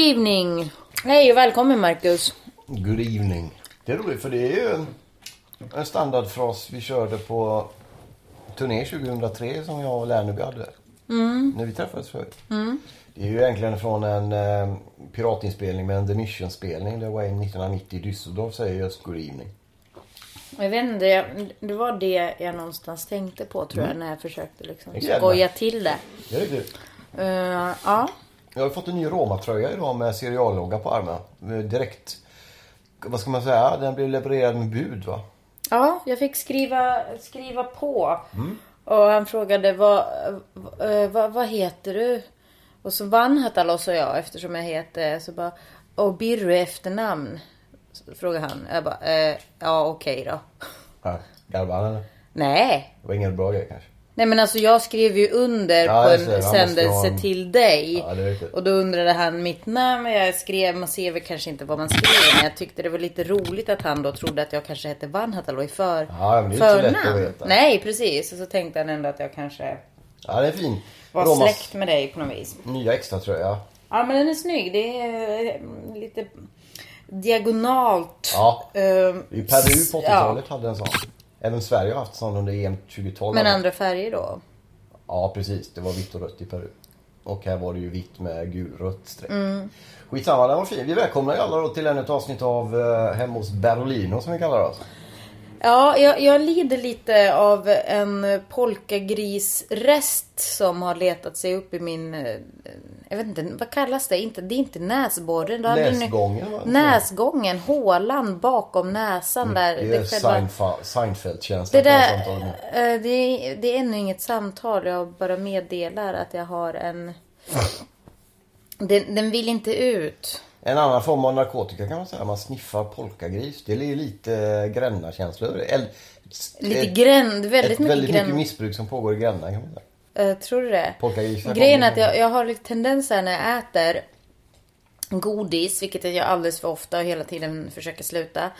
Evening! Hej och välkommen Marcus. Good evening. Det är roligt för det är ju en, en standardfras vi körde på turné 2003 som jag och Lerneby hade. När vi träffades förut. Det är ju egentligen från en eh, piratinspelning med en The Mission-spelning. Det var en 1990 i Düsseldorf säger just Good evening. Jag vet inte, jag- det var det jag någonstans tänkte på tror jag när jag försökte liksom skoja till det. Det är riktigt. Uh, ja. Jag har fått en ny Roma-tröja idag med seriallogga på armen. Direkt, vad ska man säga, den blev levererad med bud va? ja, jag fick skriva, skriva på. Och han frågade vad, eh, vad, vad heter du? Och så vann Hatalo sa jag eftersom jag heter så bara Och Birru efternamn? Frågade han. Jag bara, eh, ja okej då. Ja, Garvade eller? Nej. Det var ingen bra grej kanske. Nej men alltså jag skrev ju under Ja, på ser, en sändelse en- till dig. Ja, och då undrade han mitt namn. Men jag skrev, man ser väl kanske inte vad man skriver. Men jag tyckte det var lite roligt att han då trodde att jag kanske hette Vanhatalo i för, Ja, veta. Nej precis. Och så tänkte han ändå att jag kanske Ja, det är fin. var Romas släkt med dig på något vis. nya extra tröja. Ja men den är snygg. Det är eh, lite diagonalt. Ja. Ehm, I Peru på ja, 80-talet hade en sån. Även Sverige har haft sån under EM 2012. Men andra färger då? Ja precis, det var vitt och rött i Peru. Och här var det ju vitt med gulrött streck. Mm. Skitsamma, den var fin. Vi välkomnar ju alla då till ännu ett avsnitt av uh, Hemma hos Berolino som vi kallar oss. Ja, jag, jag lider lite av en polkagrisrest som har letat sig upp i min... eh, Jag vet inte, vad kallas det? Inte, det är inte näsborren. Näsgången? Näsgången, hålan bakom näsan där. Det är själva- Seinfeld-känslan det där, eh, det, är, det är ännu inget samtal. Jag bara meddelar att jag har en... Den, den vill inte ut. En annan form av narkotika kan man säga. Man sniffar polkagris. Det är ju lite Gränna-känsla över det. El- Lite gränd, väldigt ett mycket väldigt gränd. mycket missbruk som pågår i Gränna kan man säga. Uh, tror du det? Polkagrisar Grejen är att jag, jag har lite tendens här när jag äter godis, vilket jag gör alldeles för ofta och hela tiden försöker sluta.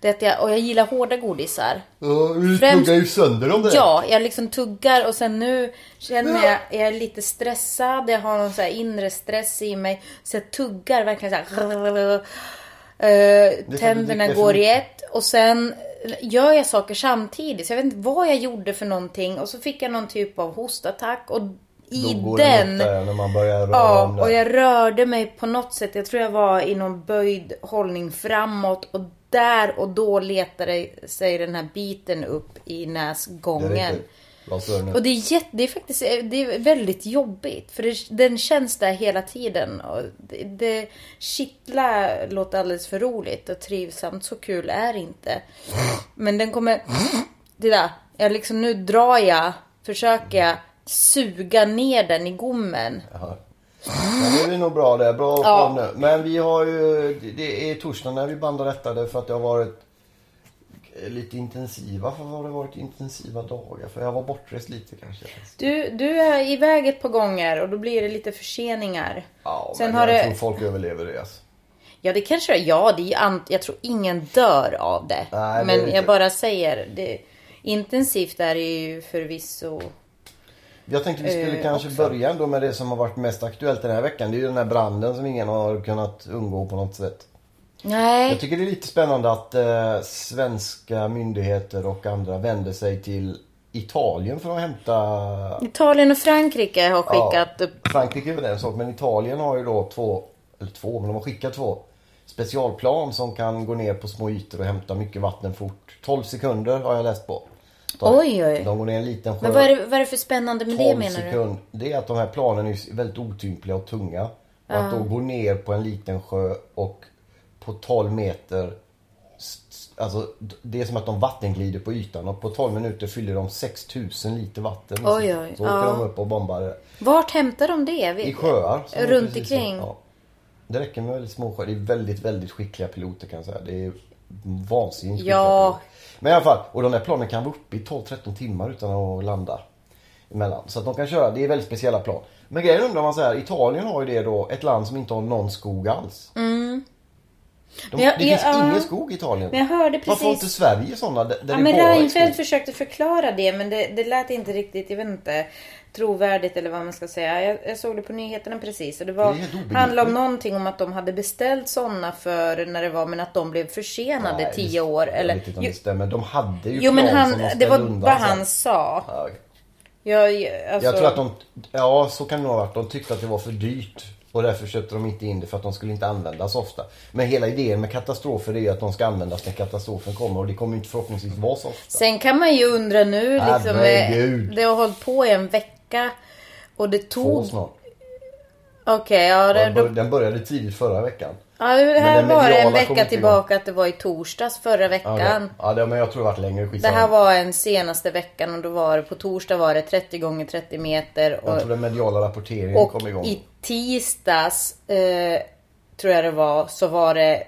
Det att jag, och jag gillar hårda godisar. Ja, du Främst- tuggar ju sönder dem direkt. Ja, jag liksom tuggar och sen nu känner jag, jag är lite stressad. Jag har någon så här inre stress i mig. Så jag tuggar verkligen så här. Uh, tänderna går i ett och sen gör jag saker samtidigt. Så jag vet inte vad jag gjorde för någonting. Och så fick jag någon typ av hostattack. Och i den... där när man börjar röra Ja, om och jag rörde mig på något sätt. Jag tror jag var i någon böjd hållning framåt. Och där och då letade sig den här biten upp i Det näsgången. Werner. Och det är, jätte, det är faktiskt det är väldigt jobbigt. För det, den känns där hela tiden. Och det, det kittlar låter alldeles för roligt och trivsamt. Så kul är det inte. Men den kommer... Det där. Jag liksom, nu drar jag. Försöker jag suga ner den i gommen. Ja. Men det blir nog bra det. Bra Ja. nu. Men vi har ju... det- Det är torsdag när vi bandar detta därför att det har varit lite intensiva. Varför har det varit intensiva dagar? För jag var bortrest lite kanske. Du, du är iväg ett par gånger och då blir det lite förseningar. Ja, Sen men har jag det... tror folk överlever det. Alltså. Ja det kanske det är. Ja, det är an... jag tror ingen dör av det. Nej, det Men är jag bara säger. Det... Intensivt är det ju förvisso. Jag tänkte vi skulle Eh, kanske också. börja ändå med det som har varit mest aktuellt den här veckan. Det är ju den här branden som ingen har kunnat undgå på något sätt. Nej. Jag tycker det är lite spännande att eh, svenska myndigheter och andra vänder sig till Italien för att hämta... Italien och Frankrike har skickat upp. Frankrike är väl en sak men Italien har ju då två, eller två, men de har skickat två specialplan som kan gå ner på små ytor och hämta mycket vatten fort. 12 sekunder har jag läst på. De- Oj, oj. De går ner en liten sjö. Men vad är, det, vad är det för spännande med det 12 menar du? sekund. Det är att de här planen är väldigt otympliga och tunga. Och att då gå ner på en liten sjö och på 12 meter Alltså det är som att de vattenglider på ytan och på 12 minuter fyller de 6000 liter vatten. Oj, oj, Så åker ja. de upp och bombar det. Vart hämtar de det? I sjöar. Runt omkring? Ja. Det räcker med väldigt små sjöar. Det är väldigt, väldigt skickliga piloter kan jag säga. Det är vansinnigt skickliga Ja. Men i alla fall, och de där planen kan vara uppe i 12-13 timmar utan att landa emellan. Så att de kan köra, det är väldigt speciella plan. Men grejen undrar man så här, Italien har ju det då, ett land som inte har någon skog alls. Mm. De, jag- det finns jag- ja. ingen skog i Italien. Men jag hörde Varför har inte precis... Sverige sådana där, Ja, men Reinfeldt försökte förklara det men det, det lät inte riktigt, jag vet inte, trovärdigt eller vad man ska säga. Jag, jag såg det på nyheterna precis och det var, Det handlade om någonting om att de hade beställt sådana för när det var men att de blev försenade Nej, tio år. Jag Eller, vet inte om det stämmer. De hade ju jo men han, som de det var undan vad han sa. Ja. Jag, alltså, Jag tror att de, ja så kan det nog ha varit. De tyckte att det var för dyrt. Och därför köpte de inte in det för att de skulle inte användas ofta. Men hela idén med katastrofer är ju att de ska användas när katastrofen kommer. Och det kommer inte förhoppningsvis vara så ofta. Sen kan man ju undra nu liksom. eh, Herregud. Det har hållit på i en vecka. Och det Två tog... snart. Okej, ja. Det, Den började tidigt förra veckan. Ja, det här var det en vecka tillbaka att det var i torsdags förra Ja, veckan. det, ja det, men jag tror det varit längre. Det Skitsamma. här var en senaste veckan och då var det på torsdag var det 30 gånger 30 meter. Jag Och, tror den mediala rapporteringen och kom igång. i tisdags eh, tror jag det var så var det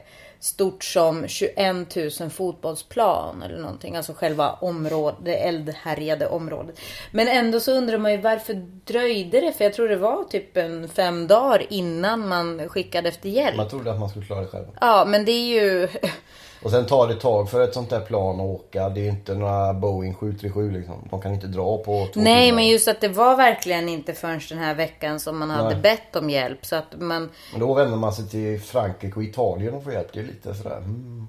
stort som 21 000 fotbollsplan eller någonting. Alltså själva området, det eldhärjade området. Men ändå så undrar man ju varför dröjde det? För jag tror det var typ en fem dagar innan man skickade efter hjälp. Man trodde att man skulle klara det själv. Ja, men det är ju... Och sen tar det tag för ett sånt där plan att åka. Det är inte några Boeing 737 liksom. De kan inte dra på två Nej, timmar. men just att det var verkligen inte förrän den här veckan som man hade Nej. bett om hjälp. Så att man... Men då vänder man sig till Frankrike och Italien och får hjälp. Det är lite sådär. Mm.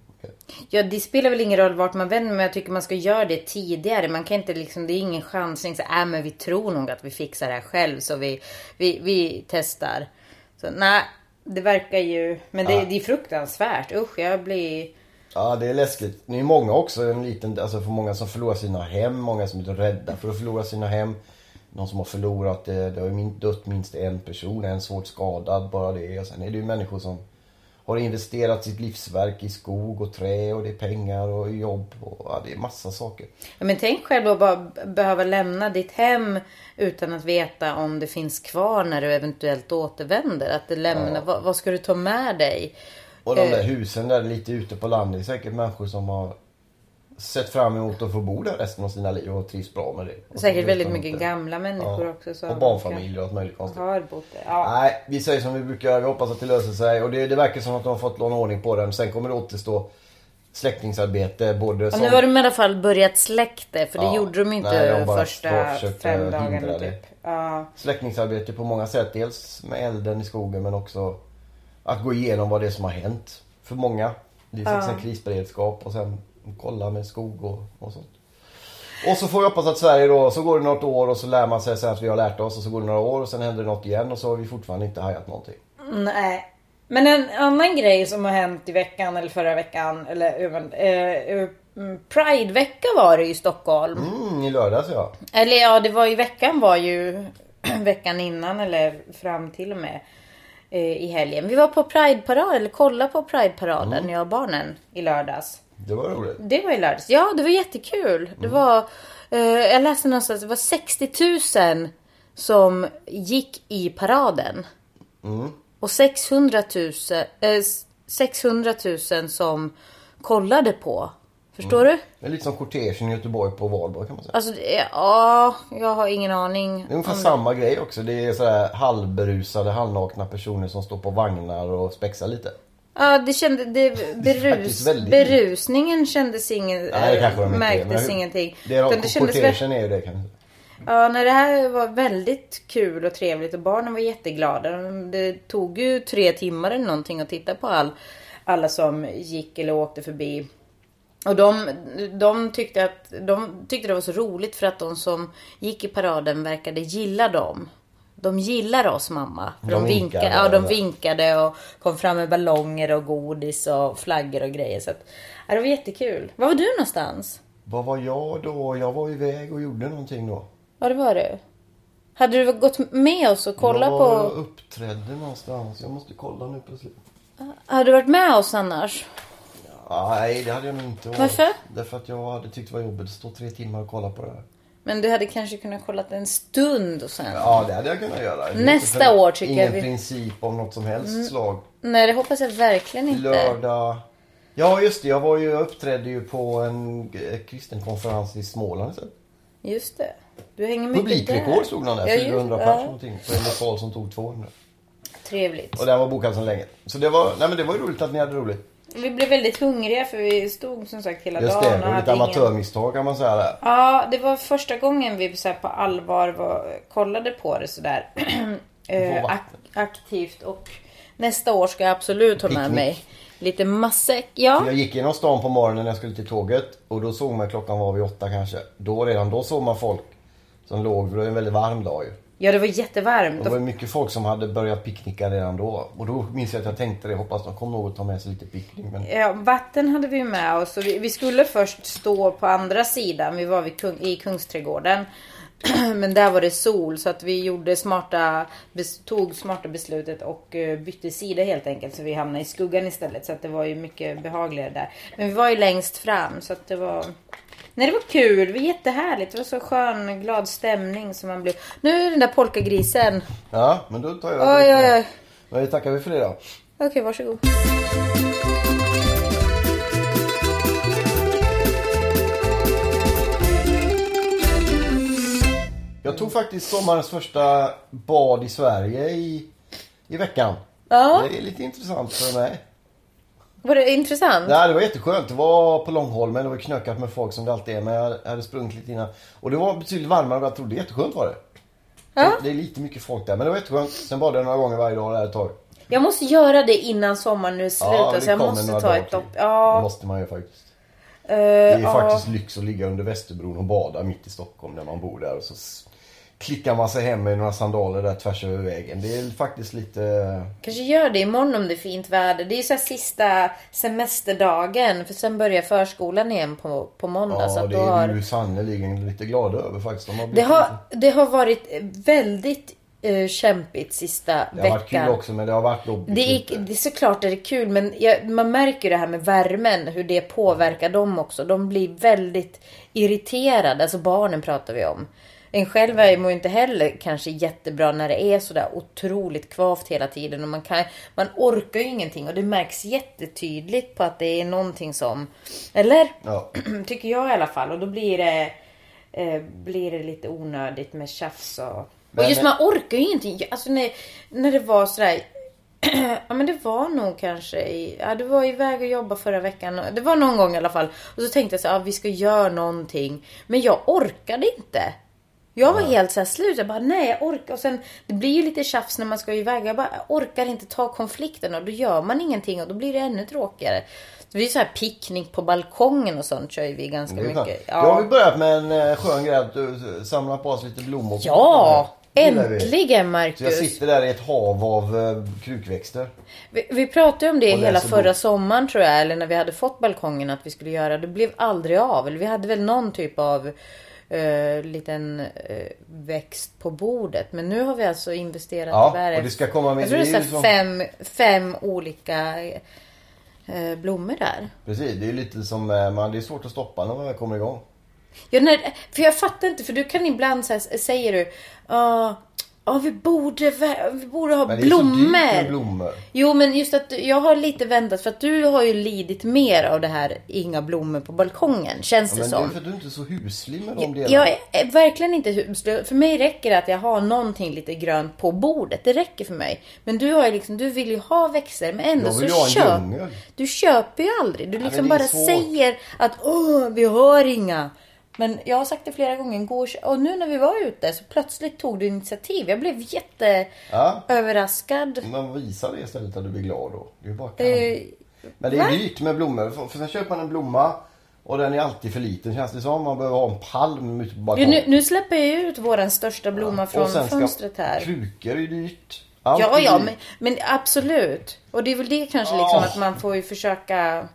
Ja, det spelar väl ingen roll vart man vänder men jag tycker man ska göra det tidigare. Man kan inte liksom, det är ingen chansning. Så, äh, men vi tror nog att vi fixar det här själv så vi, vi, vi testar. Så nej, det verkar ju, men det, Ja. det är fruktansvärt. Usch, jag blir... Ja, det är läskigt. Det är många också, en liten, alltså för många som förlorar sina hem, många som är rädda för att förlora sina hem. Någon som har förlorat, det, det har ju dött minst en person, en svårt skadad, bara det. Och sen är det ju människor som har investerat sitt livsverk i skog och trä och det är pengar och jobb och ja, det är massa saker. Ja, men tänk själv att bara behöva lämna ditt hem utan att veta om det finns kvar när du eventuellt återvänder. Att det lämnar, vad, vad ska du ta med dig? Och de där Eh. husen där lite ute på landet, det är säkert människor som har sett fram emot att få bo där resten av sina liv och trivs bra med det. Och så Säkert väldigt mycket inte. gamla människor Ja. också. som Och barnfamiljer och allt möjligt konstigt. Har bott där. Ja. Nej, vi säger som vi brukar göra. Vi hoppas att det löser sig. Och det, det verkar som att de har fått någon ordning på den. Sen kommer det återstå släckningsarbete. Både som... nu har de i alla fall börjat släcka det, för det Ja. gjorde de inte Nej, de bara första fem dagarna det. typ. Ja. Släckningsarbete på många sätt. Dels med elden i skogen men också att gå igenom vad det är som har hänt. För många. Det är faktiskt en krisberedskap och sen kolla med skog och, och sånt. Och så får vi hoppas att Sverige då, så går det något år och så lär man sig sen att vi har lärt oss och så går det några år och sen händer det något igen och så har vi fortfarande inte hajat någonting. Nej. Men en annan grej som har hänt i veckan eller förra veckan eller även eh, mm, Pride-vecka var det i Stockholm. Mm, i lördags ja. Eller ja, det var i veckan var ju veckan innan eller fram till och med eh, i helgen. Vi var på Pride-parad eller kolla på Pride-paraden jag och barnen i lördags. Det var roligt. Det var i lördags. Ja, det var jättekul. Det var, eh, jag läste någonstans, det var 60 000 som gick i paraden. Och 600 000, eh, 600 000 som kollade på. Förstår du? Det är lite som kortegen i Göteborg på valborg kan man säga. Alltså, det är- ja, jag har ingen aning. Det är ungefär om samma grej också. Det är sådär halvberusade, halvnakna personer som står på vagnar och spexar lite. Ja, det kände, det, berus, väldigt berusningen kändes ingen, Nej, det kanske de inte är, märktes men- ingenting. Det det kändes väl- kortegen är ju det kanske. Ja, nej, det här var väldigt kul och trevligt och barnen var jätteglada. Det tog ju tre timmar eller någonting att titta på all, alla som gick eller åkte förbi. Och de, de, tyckte att, de tyckte det var så roligt för att de som gick i paraden verkade gilla dem. De gillar oss mamma. De de, vinkade, vinkade, ja, de vinkade och kom fram med ballonger och godis och flaggor och grejer. Så att, ja, det var jättekul. Var var du någonstans? Vad var jag då? Jag var iväg och gjorde någonting då. Ja, det var du. Hade du gått med oss och kollat jag var på... och uppträdde någonstans. Jag måste kolla nu plötsligt. Hade du varit med oss annars? Nej, det hade jag nog inte varit. Varför? Därför att jag hade tyckt det var jobbigt att stå tre timmar och kolla på det här. Men du hade kanske kunnat kolla en stund och sen. Ja, det hade jag kunnat göra. Nästa för- år tycker ingen jag vi- Mm. princip om något som helst slag. Nej, det hoppas jag verkligen inte. Lördag. Ja, just det. Jag var ju, jag uppträdde ju på en eh, kristen konferens i Småland. Så. Just det. Du hänger mycket Publikrekord stod någon där. Ja, just- 400 ja. pers någonting. På en lokal som tog 200. Trevligt. Och den var bokad sedan länge. Så det var, nej men det var ju roligt att ni hade roligt. Vi blev väldigt hungriga för vi stod som sagt hela Just dagen det, och och lite ingen... amatörmisstag kan man säga där. Ja, det var första gången vi så på allvar var, kollade på det sådär eh, ak- aktivt. Och nästa år ska jag absolut ha med mig lite matsäck. Ja, Jag gick genom stan på morgonen när jag skulle till tåget och då såg man klockan var vid åtta kanske. Då redan då såg man folk som låg, för det var en väldigt varm dag ju. Ja det var jättevarmt. Det var mycket folk som hade börjat picknicka redan då. Och då minns jag att jag tänkte det, hoppas de kommer nog att ta med sig lite picknick. Men Ja, vatten hade vi med oss. Och vi, vi skulle först stå på andra sidan. Vi var vid Kung, i Kungsträdgården. Men där var det sol så att vi gjorde smarta, tog smarta beslutet och eh, bytte sida helt enkelt. Så vi hamnade i skuggan istället. Så att det var ju mycket behagligare där. Men vi var ju längst fram så att det var... Nej det var kul, det var jättehärligt. Det var så skön, glad stämning som man blev. Nu är den där polkagrisen. ja, men då tar jag Oj lite. oj oj. Men vi tackar vi för det då. Okej, varsågod. Jag tog faktiskt sommarens första bad i Sverige i, i veckan. Ja, Det är lite intressant för mig. var det intressant? Nej, det var jätteskönt. Det var på Långholmen. Det var knökat med folk som det alltid är. Men jag hade sprungit lite innan. Och det var betydligt varmare än vad jag trodde. Jätteskönt var det. Ja. Det är lite mycket folk där. Men det var jätteskönt. Sen badade jag några gånger varje dag där ett tag. Jag måste göra det innan sommaren nu slutar det så jag måste ta ett dopp. till. Det Ja, måste man ju faktiskt. eh, Det är ja. faktiskt lyx att ligga under Västerbron och bada mitt i Stockholm när man bor där. Och så klickar man sig hem med några sandaler där tvärs över vägen. Det är faktiskt lite... Kanske gör det imorgon om det är fint väder. Det är ju så sista semesterdagen. För sen börjar förskolan igen på, på måndag. så Ja, att det är har, ju sannerligen lite glada över faktiskt. De har det, har, det har varit väldigt eh, kämpigt sista det har varit kul veckan. också men det har varit jobbigt. Det är, det är såklart är det kul men jag, man märker det här med värmen, hur det påverkar dem också. De blir väldigt irriterade, alltså barnen pratar vi om. En själv är mår ju inte heller kanske jättebra när det är sådär otroligt kvavt hela tiden. Och man, kan, man orkar ju ingenting och det märks jättetydligt på att det är någonting som... Eller? Ja. Tycker jag i alla fall. Och då blir det, eh, blir det lite onödigt med tjafs och... Men- och just man orkar ju ingenting. Alltså när, när det var sådär... ja men det var nog kanske i... Ja du var iväg och jobbade förra veckan. Det var någon gång i alla fall. Och så tänkte jag så ja, vi ska göra någonting. Men jag orkade inte. Jag var helt så här slut. Jag bara, nej jag orkar. Och sen, det blir ju lite tjafs när man ska iväg. Jag bara, jag orkar inte ta konflikten. Och då gör man ingenting och då blir det ännu tråkigare. Så det är så här picknick på balkongen och sånt kör vi ganska mycket. Jag har ju börjat med en eh, skön grej att eh, samla på oss lite blommor. Ja, vi. äntligen Så Marcus. jag sitter där i ett hav av eh, krukväxter. Vi, vi pratade om det Och hela förra bok. sommaren tror jag. Eller när vi hade fått balkongen att vi skulle göra. Det blev aldrig av. Eller vi hade väl någon typ av eh, liten eh, växt på bordet. Men nu har vi alltså investerat Ja, i värre. och det ska komma med- Jag tror det det är som- fem, fem olika eh, blommor där. Precis, det är lite som, eh, man, det är svårt att stoppa när man väl kommer igång. Ja, när, för jag fattar inte, för du kan ibland så här, säger du Ja, ja, vi borde, vi borde ha Men det är så dyrt blommor. med blommor. Jo men just att jag har lite väntat för att du har ju lidit mer av det här inga blommor på balkongen känns Ja, det men det är som. för att du inte är så huslig med de delarna. Jag är verkligen inte huslig. För mig räcker det att jag har någonting lite grönt på bordet. Det räcker för mig. Men du har ju liksom, du vill ju ha växter men ändå så vill ju ha en köp. djungel. Du köper ju aldrig. Du liksom bara svårt. säger att åh, vi har inga. Men jag har sagt det flera gånger. Gå och, och nu när vi var ute så plötsligt tog du initiativ. Jag blev Ja. jätteöverraskad. Man visar det istället att du blir glad då. Är bara kan. Eh, Men det är va? dyrt med blommor. För, sen köper man en blomma och den är alltid för liten känns det som. Man behöver ha en palm ute på Ja, balkongen. nu, nu släpper jag ut våran största blomma Och från fönstret här. Krukor är dyrt. Allt Ja, ja, men, men absolut. Och det är väl det kanske liksom Åh. att man får ju försöka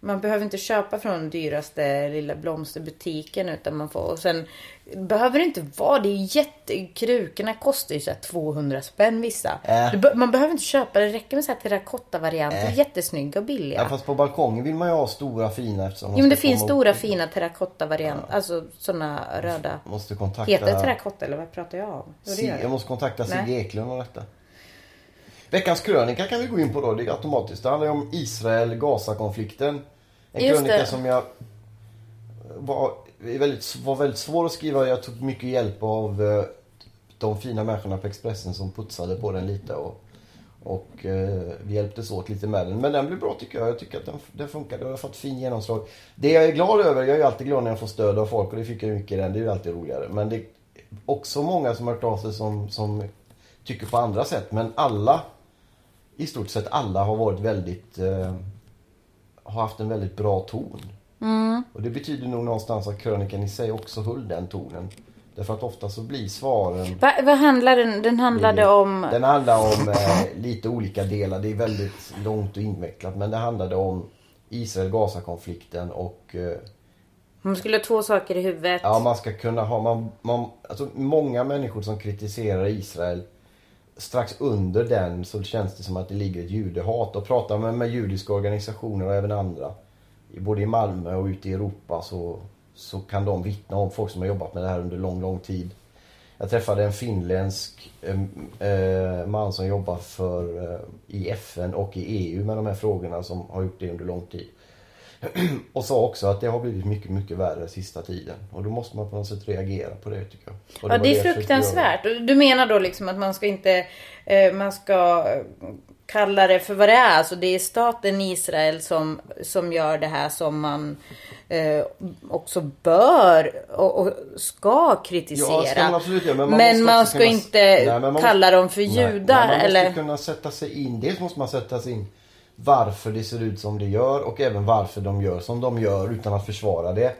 man behöver inte köpa från den dyraste lilla blomsterbutiken utan man får och sen behöver det inte vara det är jätte krukorna kostar ju så här 200 spänn vissa. Äh. Be- Man behöver inte köpa det räcker med så här terrakotta varianter Äh. jättesnygga och billiga. Ja, fast på balkongen vill man ju ha stora fina eftersom Jo men det finns stora upp- fina terrakotta varianter, alltså såna röda. Måste kontakta... Heter det terrakotta eller vad pratar jag om? Jo, det jag måste kontakta. Sigge Eklund om detta. Veckans krönika kan vi gå in på då. Det är automatiskt. Det handlar ju om Israel-Gaza-konflikten. En Just krönika det. som jag var väldigt, var väldigt svår att skriva. Jag tog mycket hjälp av eh, de fina människorna på Expressen som putsade på den lite. Och, och eh, vi hjälptes åt lite med den. Men den blev bra tycker jag. Jag tycker att den, den funkade och har fått fin genomslag. Det jag är glad över, jag är ju alltid glad när jag får stöd av folk och det fick jag mycket i den. Det är ju alltid roligare. Men det är också många som har hört av sig som, som tycker på andra sätt. Men alla, i stort sett alla har varit väldigt, eh, har haft en väldigt bra ton. Och det betyder nog någonstans att krönikan i sig också höll den tonen. Därför att ofta så blir svaren Va, vad handlar den? Den handlade om... den handlar om eh, lite olika delar. Det är väldigt långt och invecklat. Men det handlade om Israel-Gaza-konflikten och eh, Hon skulle ha två saker i huvudet. ja, man ska kunna ha... Man, man, alltså, många människor som kritiserar Israel strax under den så känns det som att det ligger ett judehat. Och pratar man med judiska organisationer och även andra, både i Malmö och ute i Europa, så, så kan de vittna om folk som har jobbat med det här under lång, lång tid. Jag träffade en finländsk eh, man som jobbar för, eh, i FN och i EU med de här frågorna som har gjort det under lång tid. Och sa också att det har blivit mycket, mycket värre sista tiden. Och då måste man på något sätt reagera på det tycker jag. Och Ja, var det är fruktansvärt. Och Du menar då liksom att man ska inte... Eh, man ska eh, kalla det för vad det är. Alltså det är staten Israel som, som gör det här som man eh, också bör och, och ska kritisera. Ja, ska man absolut göra, men men man, man, måste också ska kunna- inte Nej, men man kalla dem för judar. nej, man eller... måste kunna sätta sig in. Dels måste man sätta sig in varför det ser ut som det gör och även varför de gör som de gör utan att försvara det.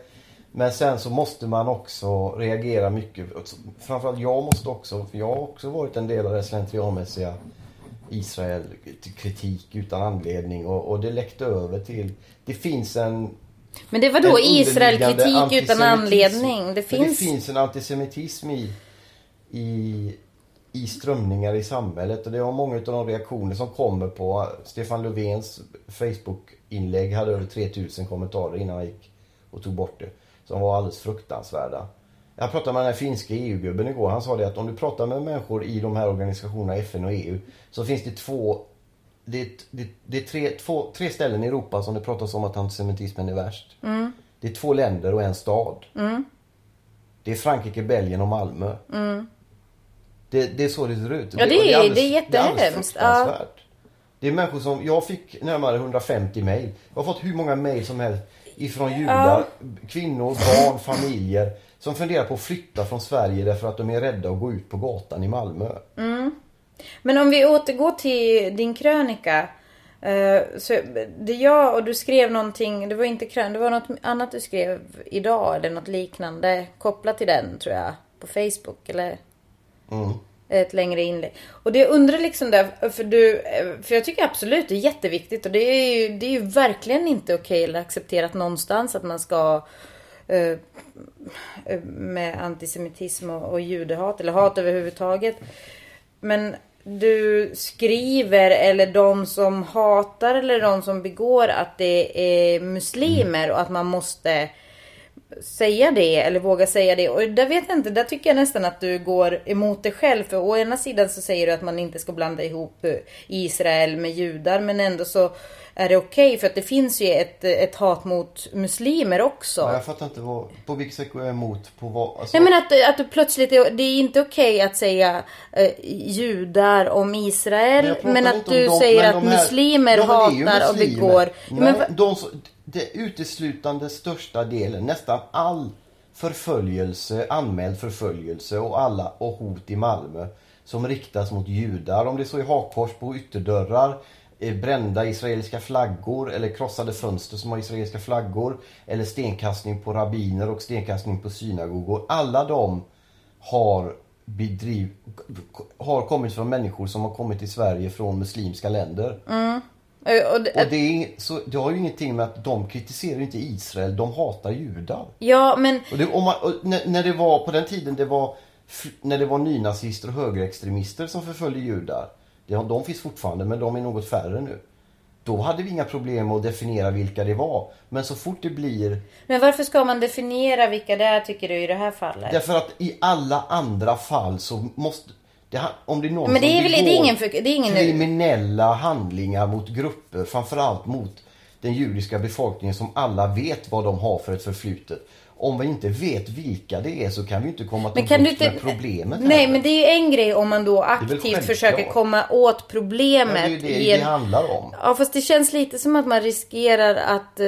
Men sen så måste man också reagera mycket. Framförallt jag måste också, för jag har också varit en del av det slentrianmässiga Israel-kritik utan anledning och, och det läckte över till... Det finns en Men det var då Israel-kritik utan anledning. Det finns... det finns en antisemitism i, i, i strömningar i samhället. Och det var många av de reaktioner som kommer på Stefan Löfvens Facebook-inlägg hade över 3000 kommentarer innan han gick och tog bort det. Som var alldeles fruktansvärda. Jag pratade med den här finska EU-gubben igår. Han sa det att om du pratar med människor i de här organisationerna, FN och EU, så finns det två det är, det, det är tre, två, tre ställen i Europa som det pratas om att antisemitismen är värst. Det är två länder och en stad. Det är Frankrike, Belgien och Malmö. Det, det är så det ser ut. Ja, det och är- alldeles- det är jättehemskt. Det är fruktansvärt. Det är människor som, jag fick närmare 150 mejl. Jag har fått hur många mejl som helst ifrån judar, kvinnor, barn, familjer som funderar på att flytta från Sverige därför att de är rädda att gå ut på gatan i Malmö. Men om vi återgår till din krönika. eh, Så det jag och du skrev någonting, det var inte krön, det var något annat du skrev idag eller något liknande kopplat till den tror jag. På Facebook eller Mm. ett längre inlägg. Och det jag undrar liksom där, för du, eh, för jag tycker absolut det är jätteviktigt och det är ju, det är ju verkligen inte okej eller accepterat någonstans att man ska eh, eh, med antisemitism och, och judehat eller hat överhuvudtaget. Men du skriver eller de som hatar eller de som begår att det är muslimer och att man måste säga det eller våga säga det. Och där vet jag inte, där tycker jag nästan att du går emot dig själv. För å ena sidan så säger du att man inte ska blanda ihop eh, Israel med judar. Men ändå så är det okej för att det finns ju ett, ett hat mot muslimer också. Ja, jag fattar inte vad, på vilket sätt går jag emot på vad? Alltså, Nej men att, att du plötsligt, är, det är inte okej att säga eh, judar om Men Israel. pratar Men, att du dem, säger men att de här- muslimer Ja, men är hatar och begår. Nej, Men, de det uteslutande största delen, nästan all förföljelse, anmäld förföljelse och alla och hot i Malmö som riktas mot judar. Om det är så i hakkors på ytterdörrar, brända israeliska flaggor eller krossade fönster som har israeliska flaggor. Eller stenkastning på rabbiner och stenkastning på synagogor. Alla de har bedriv, har kommit från människor som har kommit till Sverige från muslimska länder. Och, och, Och det, är, så, det har ju ingenting med att de kritiserar inte Israel, de hatar judar. ja, men Och det, om man, och när, när det var på den tiden det var när det var nynazister och högerextremister som förföljde judar. De finns fortfarande men de är något färre nu. Då hade vi inga problem att definiera vilka det var. Men så fort det blir... Men varför ska man definiera vilka det är tycker du i det här fallet? Därför att i alla andra fall så måste... Det, om det är någon Men det är väl- det är ingen för- det är ingen- kriminella handlingar mot grupper, framförallt mot den judiska befolkningen som alla vet vad de har för ett förflutet. Om vi inte vet vilka det är så kan vi inte komma till Men du inte... med problemet. Nej, heller. men det är ju en grej om man då aktivt försöker komma åt Men problemet. det är ju det i det handlar om. Ja, fast det känns lite som att man riskerar att eh,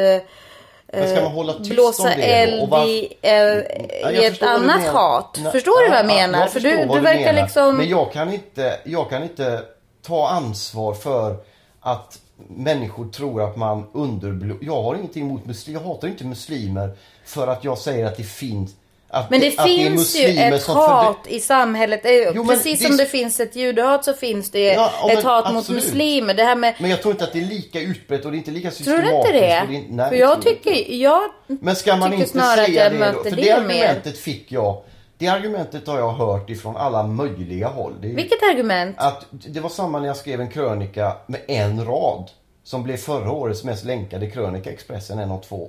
Men ska man hålla tyst blåsa om det eld varför- i, eh, Ja, i jag ett du annat hat. Nej, Förstår du vad jag ja, menar? jag För du, vad du verkar menar. liksom... Men jag kan, inte, jag kan inte ta ansvar för att människor tror att man underblå... Jag har ingenting emot muslimer. Jag hatar inte muslimer för att jag säger att det finns... Att Men det att finns är ju ett hat fördö- i samhället. Eh, Jo, men Precis det- som det finns ett judehat så finns det Ja, ja, ett men hat mot absolut. muslimer. Det här med... Men jag tror inte att det är lika utbrett och det är inte lika Tror systematiskt. du inte och det? är nej, För det jag tror jag tycker... Jag Men ska man inte säga det då? För det det mer. argumentet fick jag. Det argumentet har jag hört ifrån alla möjliga håll. Det är, Vilket argument? Att det var samma när jag skrev en krönika med en rad. Som blev förra årets mest länkade krönika, Expressen 1 och 2.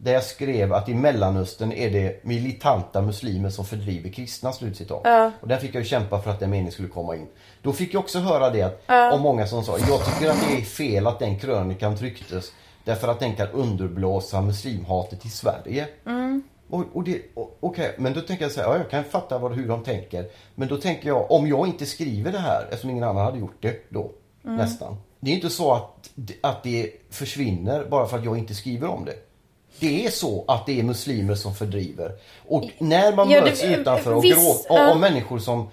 Där jag skrev att i Mellanöstern är det militanta muslimer som fördriver kristna, slutcitat. Ja. Och där fick jag kämpa för att den meningen skulle komma in. Då fick jag också höra det att, om många som sa, jag tycker att det är fel att den krönikan trycktes. Därför att den kan underblåsa muslimhatet i Sverige. Och, och det, och- okej, men då tänker jag så här, ja, jag kan fatta vad, hur de tänker. Men då tänker jag, om jag inte skriver det här, eftersom ingen annan hade gjort det då, nästan. Det är inte så att, att det försvinner bara för att jag inte skriver om det. Det är så att det är muslimer som fördriver. Och när man Ja, det- möts utanför och viss- och, och människor som,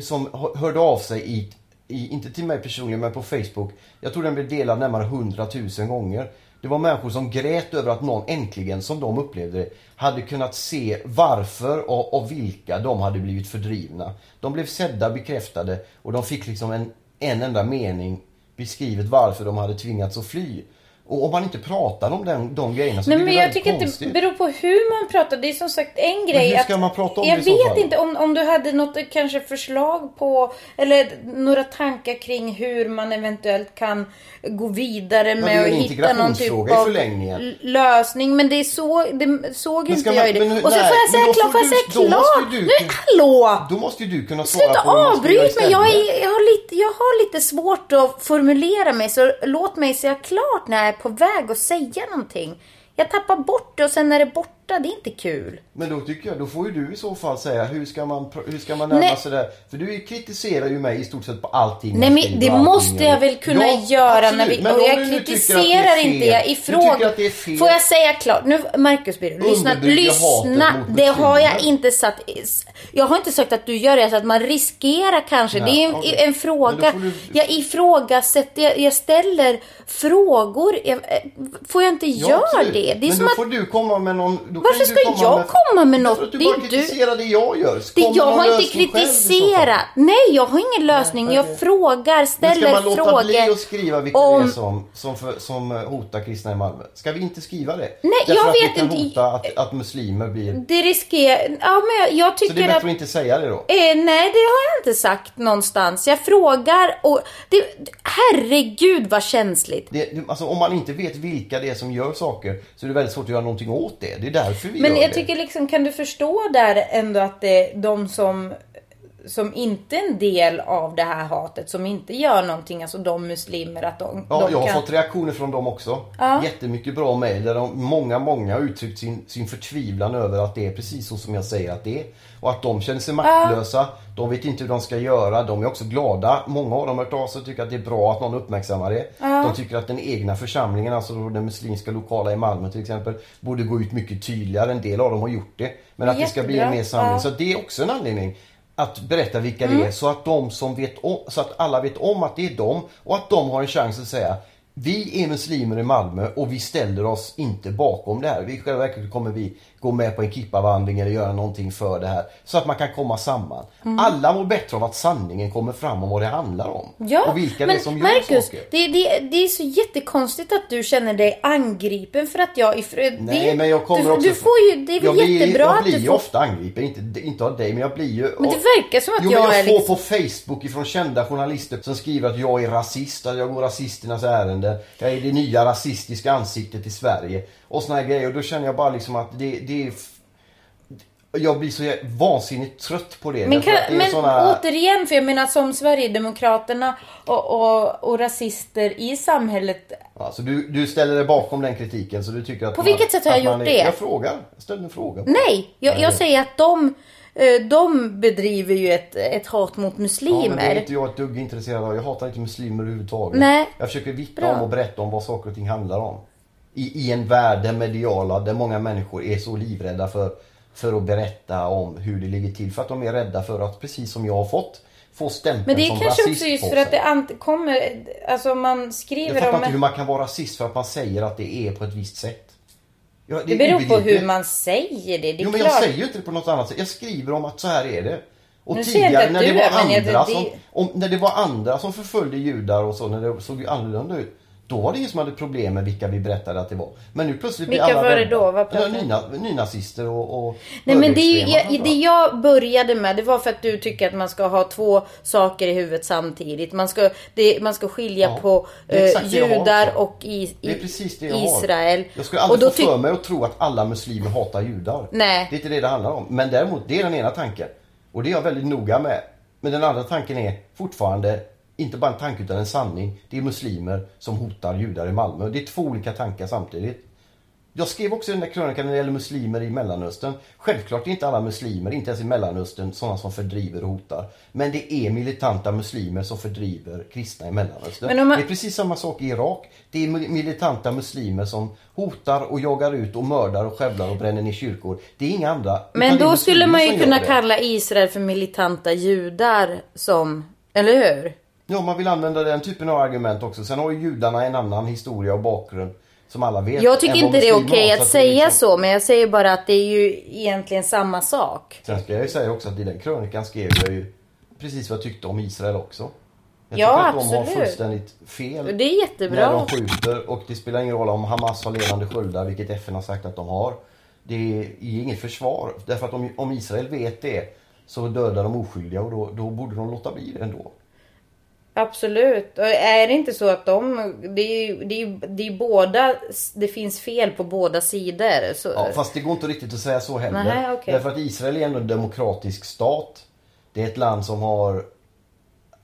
som hörde av sig i, i, inte till mig personligen, men på Facebook. Jag tror den blev delad närmare 100 000 gånger. Det var människor som grät över att någon äntligen, som de upplevde det, hade kunnat se varför och, och vilka de hade blivit fördrivna. De blev sedda, bekräftade och de fick liksom en, en enda mening beskrivet varför de hade tvingats att fly. Och om man inte pratar om den, de grejerna så Nej blir men det jag väldigt tycker att konstigt. det beror på hur man pratar. Det är som sagt en grej hur ska att... man prata om jag det i så vet fall? inte om, om du hade något kanske förslag på eller några tankar kring hur man eventuellt kan gå vidare det är med ju att en hitta någon typ integrationsfråga i av förlängningen. l- lösning. Men det, är så, det såg Men inte ska jag man- i det. men hur- Och så nej, får jag men säga då klart, får jag du- säga måste klart? ju du Nej kunna- hallå! Då måste ju du kunna svara Sluta på hur man ska göra avbryt mig. Jag, är, jag, har lite, jag har lite svårt att formulera mig så låt mig säga klart när på väg att säga någonting. Jag tappar bort det och sen är det borta. Det är inte kul. Men då tycker jag, då får ju du i så fall säga hur ska man, hur ska man närma Nej. sig det? För du kritiserar ju mig i stort sett på allting Nej men det måste jag väl kunna Ja, göra absolut. när vi... Men och jag kritiserar inte, jag ifrågasätter... Får jag säga klart? Nu, Marcus Birro, lyssna. Lyssna. Det har jag inte sagt. Jag har inte sagt att du gör det, så att man riskerar kanske. Nej, det är en, okej. en fråga. du- Jag ifrågasätter, jag, jag ställer frågor. Jag, eh, får jag inte Ja, göra absolut. det? Det är men som då att... får du komma med någon... Varför ska komma jag med, komma med något? Därför att du Det bara kritiserar det jag gör. Det, jag har inte kritiserat. Nej, jag har ingen lösning. Jag okej. frågar, ställer ska man låta frågor. bli att skriva vilka om- det är som, som, för, som eh, hotar kristna i Malmö? Ska vi inte skriva det? Nej, Därför jag att vet det kan inte. hota att, att muslimer blir... Det riskerar... Ja, men jag, jag Så det är tycker bättre att... att inte säga det då? Eh, nej, det har jag inte sagt någonstans. Jag frågar och... Det, herregud vad känsligt. Det, alltså, om man inte vet vilka det är som gör saker så är det väldigt svårt att göra någonting åt det. Det är därför vi Men gör jag det. tycker liksom, kan du förstå där ändå att det de som som inte är en del av det här hatet, som inte gör någonting, alltså de muslimer, att de, Ja, de jag har kan... fått reaktioner från dem också. Ja. Jättemycket bra mejl där de, många, många har uttryckt sin, sin förtvivlan över att det är precis så som jag säger att det är. Och att de känner sig maktlösa. De vet inte hur de ska göra. De är också glada. Många av dem har hört av sig och tycker att det är bra att någon uppmärksammar det. De tycker att den egna församlingen, alltså den muslimska lokala i Malmö till exempel, borde gå ut mycket tydligare. En del av dem har gjort det. Men att det ska bli en Jättebra. mer samling. Ja. Så det är också en anledning att berätta vilka Mm. det är så att de som vet om, så att alla vet om att det är dem och att de har en chans att säga vi är muslimer i Malmö och vi ställer oss inte bakom det här. Vi i själva verket kommer vi gå med på en kippavandring eller göra någonting för det här. Så att man kan komma samman. Mm. Alla mår bättre av att sanningen kommer fram om vad det handlar om. Ja, och vilka men det är som gör Marcus, saker. det, det, det är så jättekonstigt att du känner dig angripen för att jag... Ifr- Nej det, men jag kommer du, också... Du får ju, det är jag blir, jättebra jag att blir du ju får... ofta angripen, inte, inte av dig men jag blir ju... Men det verkar som att jo, jag jag är får liksom... på Facebook ifrån kända journalister som skriver att jag är rasist, att jag går rasisternas ärenden. Jag är det nya rasistiska ansiktet i Sverige. Och såna här grejer. Och då känner jag bara liksom att det, det är... Jag blir så vansinnigt trött på det. Men, kan, det men såna- återigen, för jag menar som Sverigedemokraterna och, och, och rasister i samhället. Alltså, du, du ställer dig bakom den kritiken så du tycker att På man, vilket sätt har jag gjort är, det? Jag frågar. Jag ställer en fråga. Nej, jag, jag säger att de, eh, de bedriver ju ett, ett hat mot Ja, men muslimer. det är inte jag ett dugg intresserad av. Jag hatar inte muslimer överhuvudtaget. Nej. Jag försöker vittna om och berätta om vad saker och ting handlar om. I, I en värld där mediala, där många människor är så livrädda för, för att berätta om hur det ligger till. För att de är rädda för att, precis som jag har fått, få stämpeln Men det är som kanske också just för att det ant- kommer, alltså man Jag skriver fattar om... inte hur man kan vara rasist för att man säger att det är på ett visst sätt. Ja, Det är beror på hur man säger det. Det är Jo men klart. jag säger ju inte det på något annat sätt. Jag skriver om att så här är det. Och Nu jag tidigare när det var jag- andra det- som, om, när det var andra som förföljde judar och så, när det såg ju annorlunda ut. Då var det ingen som hade problem med vilka vi berättade att det var. Men nu plötsligt blir Vilka alla var det då? Vad nyna, Nynazister och, och Nej men det, jag, det jag började med det var för att du tycker att man ska ha två saker i huvudet samtidigt. Man ska, det, man ska skilja Ja, på eh, judar och i, Det är i, jag. Israel. Jag skulle aldrig och få då för tyck- mig att tro att alla muslimer hatar judar. Nej. Det är inte det det handlar om. Men däremot, det är den ena tanken. Och det är jag väldigt noga med. Men den andra tanken är fortfarande inte bara en tanke utan en sanning. Det är muslimer som hotar judar i Malmö. Det är två olika tankar samtidigt. Jag skrev också i den där krönikan när det gäller muslimer i Mellanöstern. Självklart är inte alla muslimer, inte ens i Mellanöstern, sådana som fördriver och hotar. Men det är militanta muslimer som fördriver kristna i Mellanöstern. Man- Det är precis samma sak i Irak. Det är mi- militanta muslimer som hotar och jagar ut och mördar och skövlar och bränner ner kyrkor. Det är inga andra. Men då skulle man ju kunna kalla Israel för militanta judar som... Eller hur? Ja, man vill använda den typen av argument också. Sen har ju judarna en annan historia och bakgrund. Som alla vet. Jag tycker inte det är okej har, att är säga liksom- så, men jag säger bara att det är ju egentligen samma sak. Sen ska jag ju säga också att i den krönikan skrev jag ju precis vad jag tyckte om Israel också. Jag Ja, tycker att de har absolut. fullständigt fel. Det är jättebra. När de skjuter och det spelar ingen roll om Hamas har levande sköldar, vilket FN har sagt att de har. Det är inget försvar. Därför att om, om Israel vet det så dödar de oskyldiga och då, då borde de låta bli det ändå. Absolut. Och är det inte så att de... Det är ju det är, det är båda... Det finns fel på båda sidor. Så, Ja, fast det går inte riktigt att säga så heller. Nej, okej. Därför att Israel är ändå en demokratisk stat. Det är ett land som har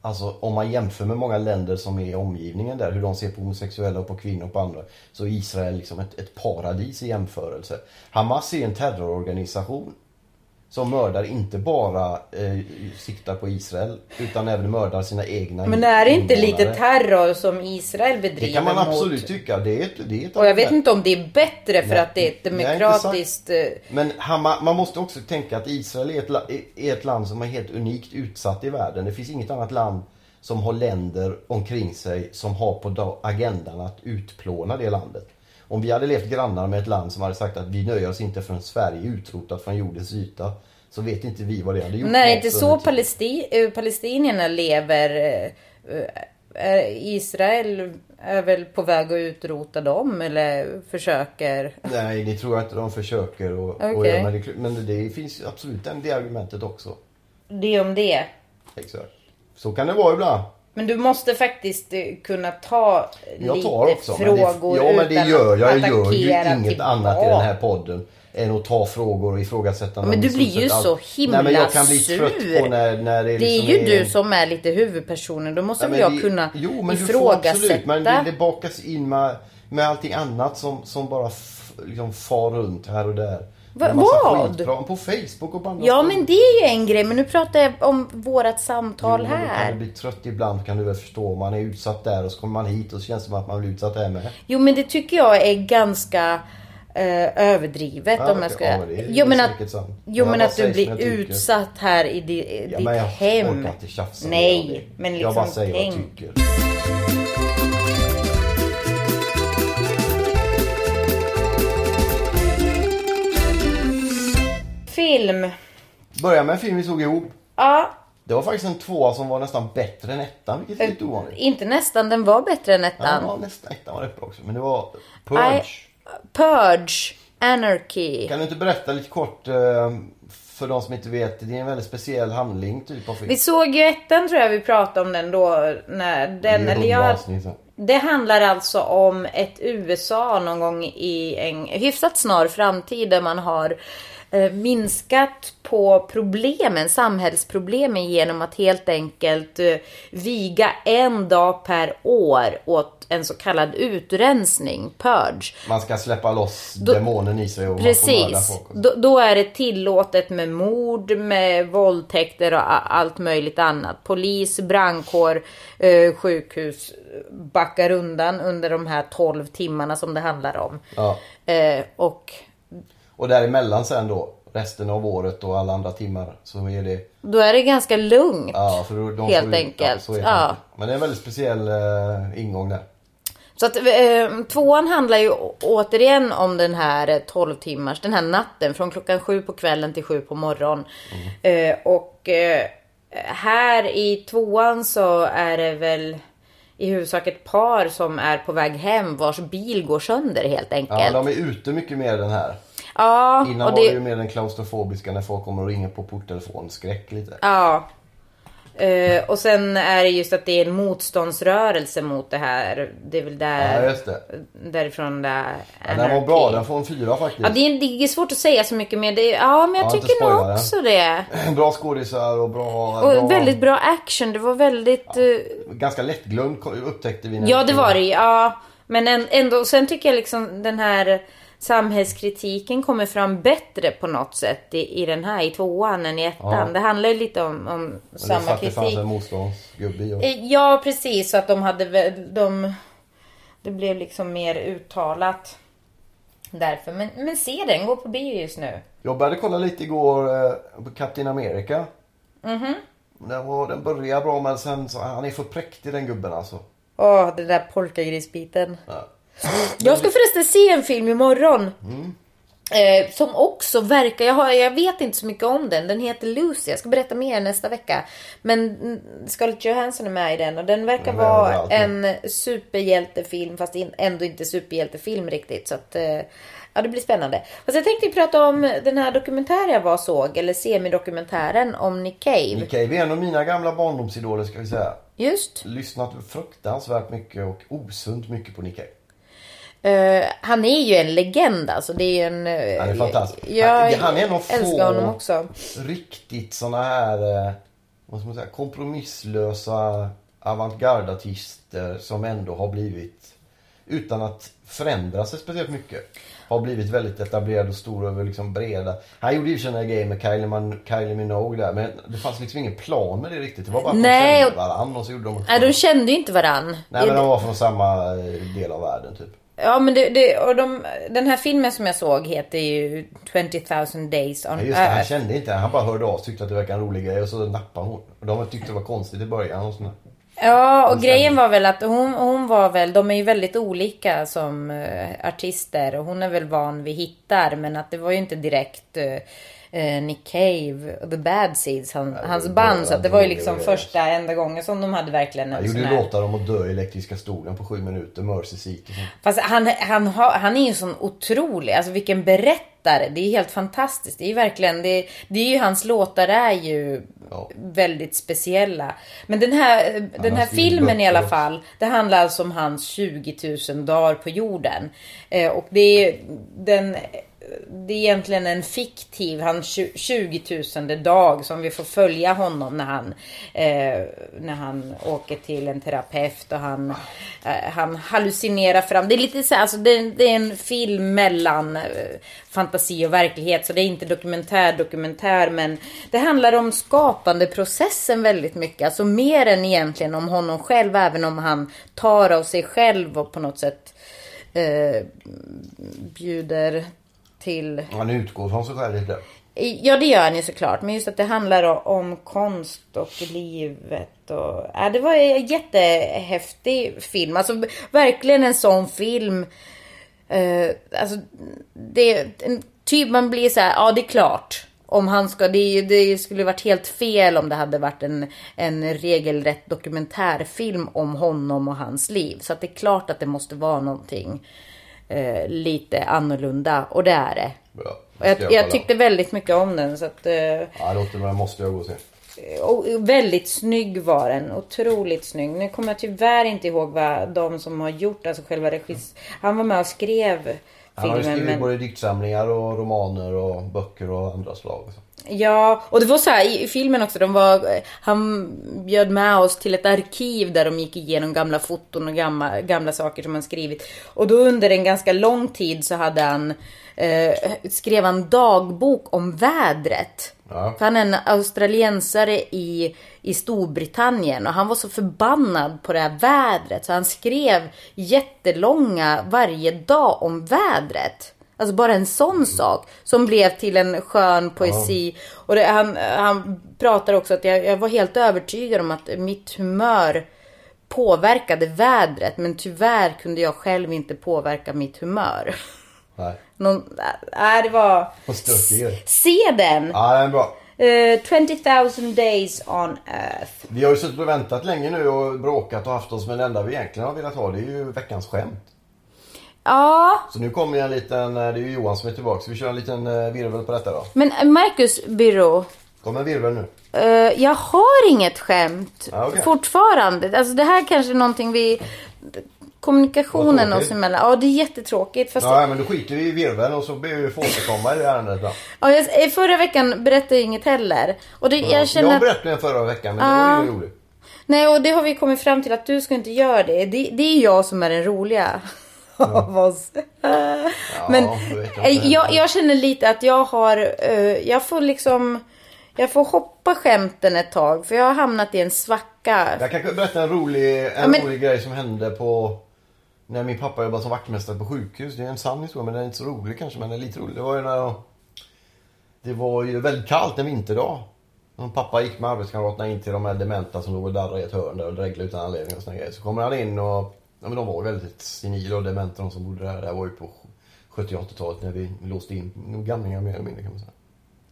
Alltså om man jämför med många länder som är i omgivningen där, hur de ser på homosexuella och på kvinnor och på andra. Så är Israel liksom ett, ett paradis i jämförelse. Hamas är en terrororganisation. Som mördar inte bara eh, siktar på Israel utan även mördar sina egna Men är det inte invånare. lite terror som Israel bedriver Det kan man mot... absolut tycka. Det är det är Och jag vet inte om det är bättre för Nej, att det är ett nej, demokratiskt... eh, Men man måste också tänka att Israel är ett, är ett land som är helt unikt utsatt i världen. Det finns inget annat land som har länder omkring sig som har på da- agendan att utplåna det landet. Om vi hade levt grannar med ett land som hade sagt att vi nöjer oss inte förrän Sverige är utrotat från jordens yta. Så vet inte vi vad det hade gjort. När det med inte så palesti- eh, palestinierna lever... eh, eh, är Israel är väl på väg att utrota dem eller försöker? Nej, det tror jag inte de försöker. Och, och göra, men, det, men det finns absolut det argumentet också. Det om det. Exakt. Så kan det vara ibland. Men du måste faktiskt eh, kunna ta Jag lite tar också. Men frågor det, ja men det gör jag. Jag gör ju inget tillbaka. annat i den här podden. Än att ta frågor och ifrågasätta Men du blir ju så himla Nej men jag kan bli sur. trött på när, när det Det är liksom ju du som är lite huvudpersonen. Då måste väl men jag det- kunna Jo men du får absolut. ifrågasätta. Men det, det bakas in med, med allting annat som, som bara liksom far runt här och där. Va- vad? skitprat På Facebook och på andra Ja ställen. men det är ju en grej. Men nu pratar jag om vårat samtal Jo, men då kan här. du bli trött ibland kan du väl förstå. Man är utsatt där och så kommer man hit och så känns det som att man blir utsatt där med. Jo men det tycker jag är ganska eh, överdrivet Ja, om jag ska... ja, men det jo men att, jo, Jag men att du säger blir jag utsatt här i di, Ja, ditt men jag hem. orkar inte tjafsa Nej, men Jag liksom bara säger vad tänk. jag tycker. Film. Börja med en film vi såg ihop. Ja, Det var faktiskt en tvåa som var nästan bättre än ettan, vilket är lite ovanligt. inte nästan, den var bättre än ettan. ja, nästan ettan var rätt bra också. Men det var. Purge. Purge, Anarchy. Kan du inte berätta lite kort eh, för de som inte vet? Det är en väldigt speciell handling typ av film. Vi såg ju ettan tror jag vi pratade om den då. När den, Det är eller jag, det handlar alltså om ett USA någon gång i en hyfsat snar framtid där man har eh, minskat på problemen, samhällsproblemen genom att helt enkelt eh, viga en dag per år åt en så kallad utrensning, purge. Man ska släppa loss Då- demonen i sig och man får Precis. folk. Då, då är det tillåtet med mord, med våldtäkter och allt möjligt annat. Polis, brandkår, eh, sjukhus backar undan under de här 12 timmarna som det handlar om. Ja. Eh, och Och däremellan sen då, resten av året och alla andra timmar, så är det... då är det ganska lugnt. Ja, för då- de Helt får enkelt. Ja. Ja. Men det är en väldigt speciell eh, ingång där. Så att eh, tvåan handlar ju återigen om den här eh, 12 timmars, den här natten från klockan sju på kvällen till sju på morgonen. Eh, och eh, här i tvåan så är det väl i huvudsak ett par som är på väg hem vars bil går sönder helt Ja, enkelt. de är ute mycket mer den här. Ja, Innan och var det ju mer den klaustrofobiska när folk kommer och ringer på porttelefon. Skräck lite. ja. Eh, och sen är det just att det är en motståndsrörelse mot det här. Det är väl där, Ja, just det. därifrån det är Ja, den var bra. Den får en fyra faktiskt. Ja, det är, det är svårt att säga så mycket mer. Det, ja, men jag Ja, inte tycker nog också det. Bra skådisar och bra... Och bra väldigt bra action. Det var väldigt... eh, Ganska lättglömd upptäckte vi. ja, det var det Ja, men än- ändå. Sen tycker jag liksom den här samhällskritiken kommer fram bättre på något sätt i, i den här, i tvåan än i ettan. Ja. Det handlar ju lite om, om samma att det fanns kritik. en motståndsgubbe och- Eh, Ja, precis. Så att de hade. De, det blev liksom mer uttalat. Därför. Men, men se den, gå på bio just nu. Jag började kolla lite igår eh, på Captain America. Mhm. Den, var, den började bra men sen så, han är för präktig den gubben alltså. Åh, den där polkagrisbiten. Ja. Jag ska förresten se en film imorgon. Mm. Eh, som också verkar, jag, har, jag vet inte så mycket om den. Den heter Lucy. Jag ska berätta mer nästa vecka. Men Scarlett Johansson är med i den och den verkar vara en superhjältefilm fast ändå inte superhjältefilm riktigt. Så att, eh, ja det blir spännande. Fast jag tänkte prata om den här dokumentären jag var såg, eller semidokumentären om Nick Cave. Nick Cave är en av mina gamla barndomsidoler ska vi säga. Just. Lyssnat fruktansvärt mycket och osunt mycket på Nick Cave. Eh, han är ju en legend alltså. Det är ju en... eh, Han är fantastisk. Jag Han- han är en av få-. Riktigt såna här, eh, vad ska man säga, kompromisslösa avantgardartister som ändå har blivit, utan att förändra sig speciellt mycket, har blivit väldigt etablerad och stor över liksom breda. Han gjorde ju här grejen med Kylie, Man, Kylie Minogue där, men det fanns liksom ingen plan med det riktigt. Det var bara att Nej, de kände varandra och så gjorde de Nej, de kände ju inte varann. Nej men de var från samma del av världen typ. Ja, men det, det, och de, den här filmen som jag såg heter ju 20,000 days on Ja, just det, han earth. kände inte Han bara hörde av sig tyckte att det verkade en rolig grej och så nappade hon. De tyckte det var konstigt i början och sådär. Ja, och grejen var väl att hon, hon var väl, de är ju väldigt olika som eh, artister och hon är väl van vid hittar men att det var ju inte direkt eh, eh, Nick Cave och The Bad Seeds, han, det hans band. bara Så det var ju liksom grejer. första enda gången som de hade verkligen en Han sån gjorde här... låtar om att dö i elektriska stolen på sju minuter, Mercy Seat och sånt. Fast han, han, har, han är ju sån otrolig, alltså vilken berättare. Det är helt fantastiskt. Det är ju verkligen, det, det är ju hans låtar är ju Ja. väldigt speciella. Men den här, den här filmen i alla fall, det handlar alltså om hans 20 000 dagar på jorden. Eh, och det är den det är egentligen en fiktiv, han 20 000 dag som vi får följa honom när han, eh, när han åker till en terapeut och han, eh, han hallucinerar fram. Det är lite så här, alltså det, det är en film mellan eh, fantasi och verklighet. Så det är inte dokumentär, dokumentär. Men det handlar om skapandeprocessen väldigt mycket. Alltså mer än egentligen om honom själv. Även om han tar av sig själv och på något sätt eh, bjuder till Han utgår från sig själv lite. Ja, det gör han ju såklart. Men just att det handlar om konst och livet. Och, ja, det var en jättehäftig film. Alltså verkligen en sån film. Eh, alltså, det, typ man blir så här, ja det är klart. Om han ska, det, det skulle varit helt fel om det hade varit en, en regelrätt dokumentärfilm om honom och hans liv. Så att det är klart att det måste vara någonting eh, lite annorlunda. Och det är det. Bra. Och jag, jag kolla. tyckte väldigt mycket om den. Så att, eh, Ja, låter bra. måste jag gå och se. och väldigt snygg var den. Otroligt snygg. Nu kommer jag tyvärr inte ihåg vad de som har gjort, alltså själva regis... Han var med och skrev Han har filmen. skrivit Men... både diktsamlingar och romaner och böcker och andra slag. Ja, och det var så här i, i filmen också. De var, han bjöd med oss till ett arkiv där de gick igenom gamla foton och gamla, gamla saker som han skrivit. Och då under en ganska lång tid så hade han eh, skrev han dagbok om vädret. Ja. För han är en australiensare i, i Storbritannien och han var så förbannad på det här vädret så han skrev jättelånga varje dag om vädret. Alltså bara en sån sak som blev till en skön poesi. Och det, han, han pratar också att jag, jag var helt övertygad om att mitt humör påverkade vädret men tyvärr kunde jag själv inte påverka mitt humör. Nej. Någon, äh, det var... Se den! Ja, den är bra. Eh, 20,000 days on earth. Vi har ju suttit och väntat länge nu och bråkat och haft oss men det enda vi egentligen har velat ha det är ju veckans skämt. Ja, Så nu kommer en liten, eh, det är ju Johan som är tillbaka så vi kör en liten eh, virvel på detta då. men Marcus Byrå. Kommer en virvel nu. eh, jag har inget skämt Ja, okej. fortfarande. Alltså det här kanske är någonting vi... Kommunikationen oss emellan. Ja, det är jättetråkigt. Fast Ja men då skiter vi i virveln och så ber vi få återkomma i det ärendet då. ja, jag, eh, förra veckan berättade jag inget heller. Och det, jag känner Jag berättade den förra veckan men det var ju roligt. Nej, och det har vi kommit fram till att du ska inte göra det. Det, det är jag som är den roliga av oss. Men jag vet inte. eh, jag, jag känner lite att jag har, eh, jag får liksom, jag får hoppa skämten ett tag. För jag har hamnat i en svacka. Jag kan berätta en rolig, en men- rolig grej som hände på när min pappa jobbade som vaktmästare på sjukhus. Det är en sann historia men den är inte så rolig kanske men den är lite rolig. Det var ju när det var ju väldigt kallt en vinterdag. Och pappa gick med arbetskamraterna in till de här dementa som låg och darrade i ett hörn där och dreglade utan anledning och såna grejer. Så kommer han in och, ja men de var väldigt senila och dementa de som bodde där. Det här var ju på 70 80-talet när vi låste in gamlingar mer eller mindre kan man säga.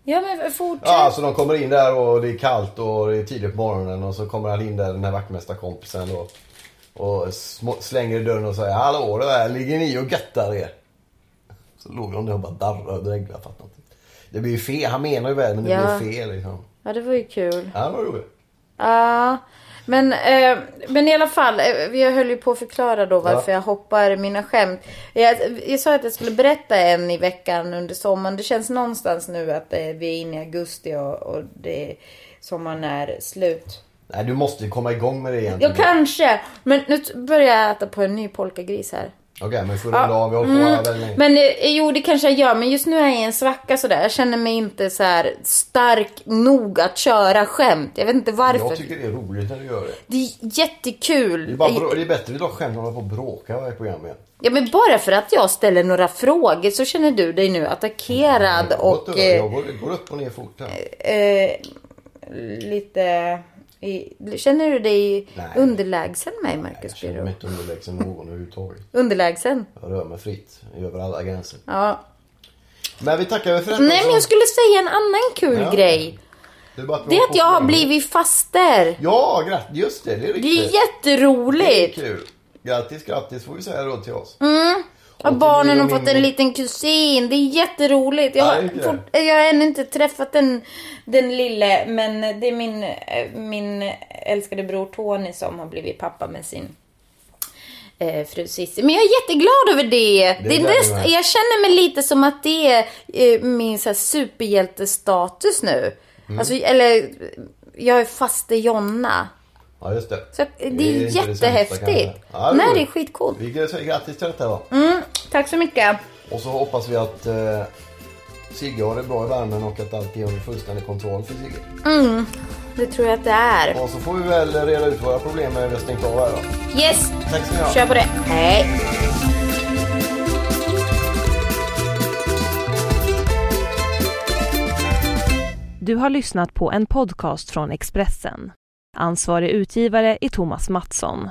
Ja, men fortsätt. Ja, så de kommer in där och det är kallt och det är tidigt på morgonen och så kommer han in där den här vaktmästarkompisen då. Och slänger i dörren och säger Hallå det där, ligger ni och göttar er? Så låg de där och bara darrade och dreglade, fattar inte. Det blir ju fel, han menar ju väl men det Ja. blir fel liksom. Ja, det var ju kul. Ja, det var roligt. Ja, men, eh, men i alla fall. Eh, vi höll ju på att förklara då varför Ja. jag hoppar mina skämt. Jag, jag sa att jag skulle berätta en i veckan under sommaren. Det känns någonstans nu att eh, vi är inne i augusti och, och det, sommaren är slut. Nej, du måste ju komma igång med det egentligen. Ja, kanske. Men nu börjar jag äta på en ny polkagris här. Okej, men får runda av. Vi hållit på väldigt. Men eh, jo, det kanske jag gör. Men just nu är jag i en svacka sådär. Jag känner mig inte så här stark nog att köra skämt. Jag vet inte varför. Jag tycker det är roligt när du gör det. Det är jättekul. Det är, bara brå- det är bättre att dra skämt än att på och bråka varje program igen. Ja men bara för att jag ställer några frågor så känner du dig nu attackerad Jag och går, eh, jag går, går upp och ner fort här. eh, lite... Känner du dig Nej. underlägsen mig Jag Marcus känner Birro? mig inte underlägsen någon överhuvudtaget. Underlägsen? Jag rör mig fritt över alla gränser. Ja. Men vi tackar för detta. Nej men jag skulle säga en annan kul Ja. grej. Det är, att Det är att jag har blivit faster. Ja, grattis. Just det, det är Det riktigt. är Det är jätteroligt. kul. Grattis, grattis får vi säga då till oss. Och till barnen har fått en liten kusin. Det är jätteroligt. Jag Ja, har, det är fort, jag har ännu inte träffat den, den lille. Men det är min, eh, min älskade bror Tony som har blivit pappa med sin eh, fru Cissi. Men jag är jätteglad över det. det, är gläder näst, jag känner mig lite som att det är eh, min så här, superhjältestatus nu. Mm. Alltså, eller jag är faste Jonna. Ja, just det. Så det är, det sämsta, jättehäftigt. kanske. Ja, Nej, roligt. det är skitcoolt. Vi säger grattis till detta då. Tack så mycket. Och så hoppas vi att eh, Sigge har det bra i värmen och att allt är under fullständig kontroll för Sigge. Det tror jag att det är. Och så får vi väl reda ut våra problem när vi har stängt av här då. Yes, Tack ni ha. kör på det. Hej. Du har lyssnat på en podcast från Expressen. Ansvarig utgivare är Thomas Mattsson.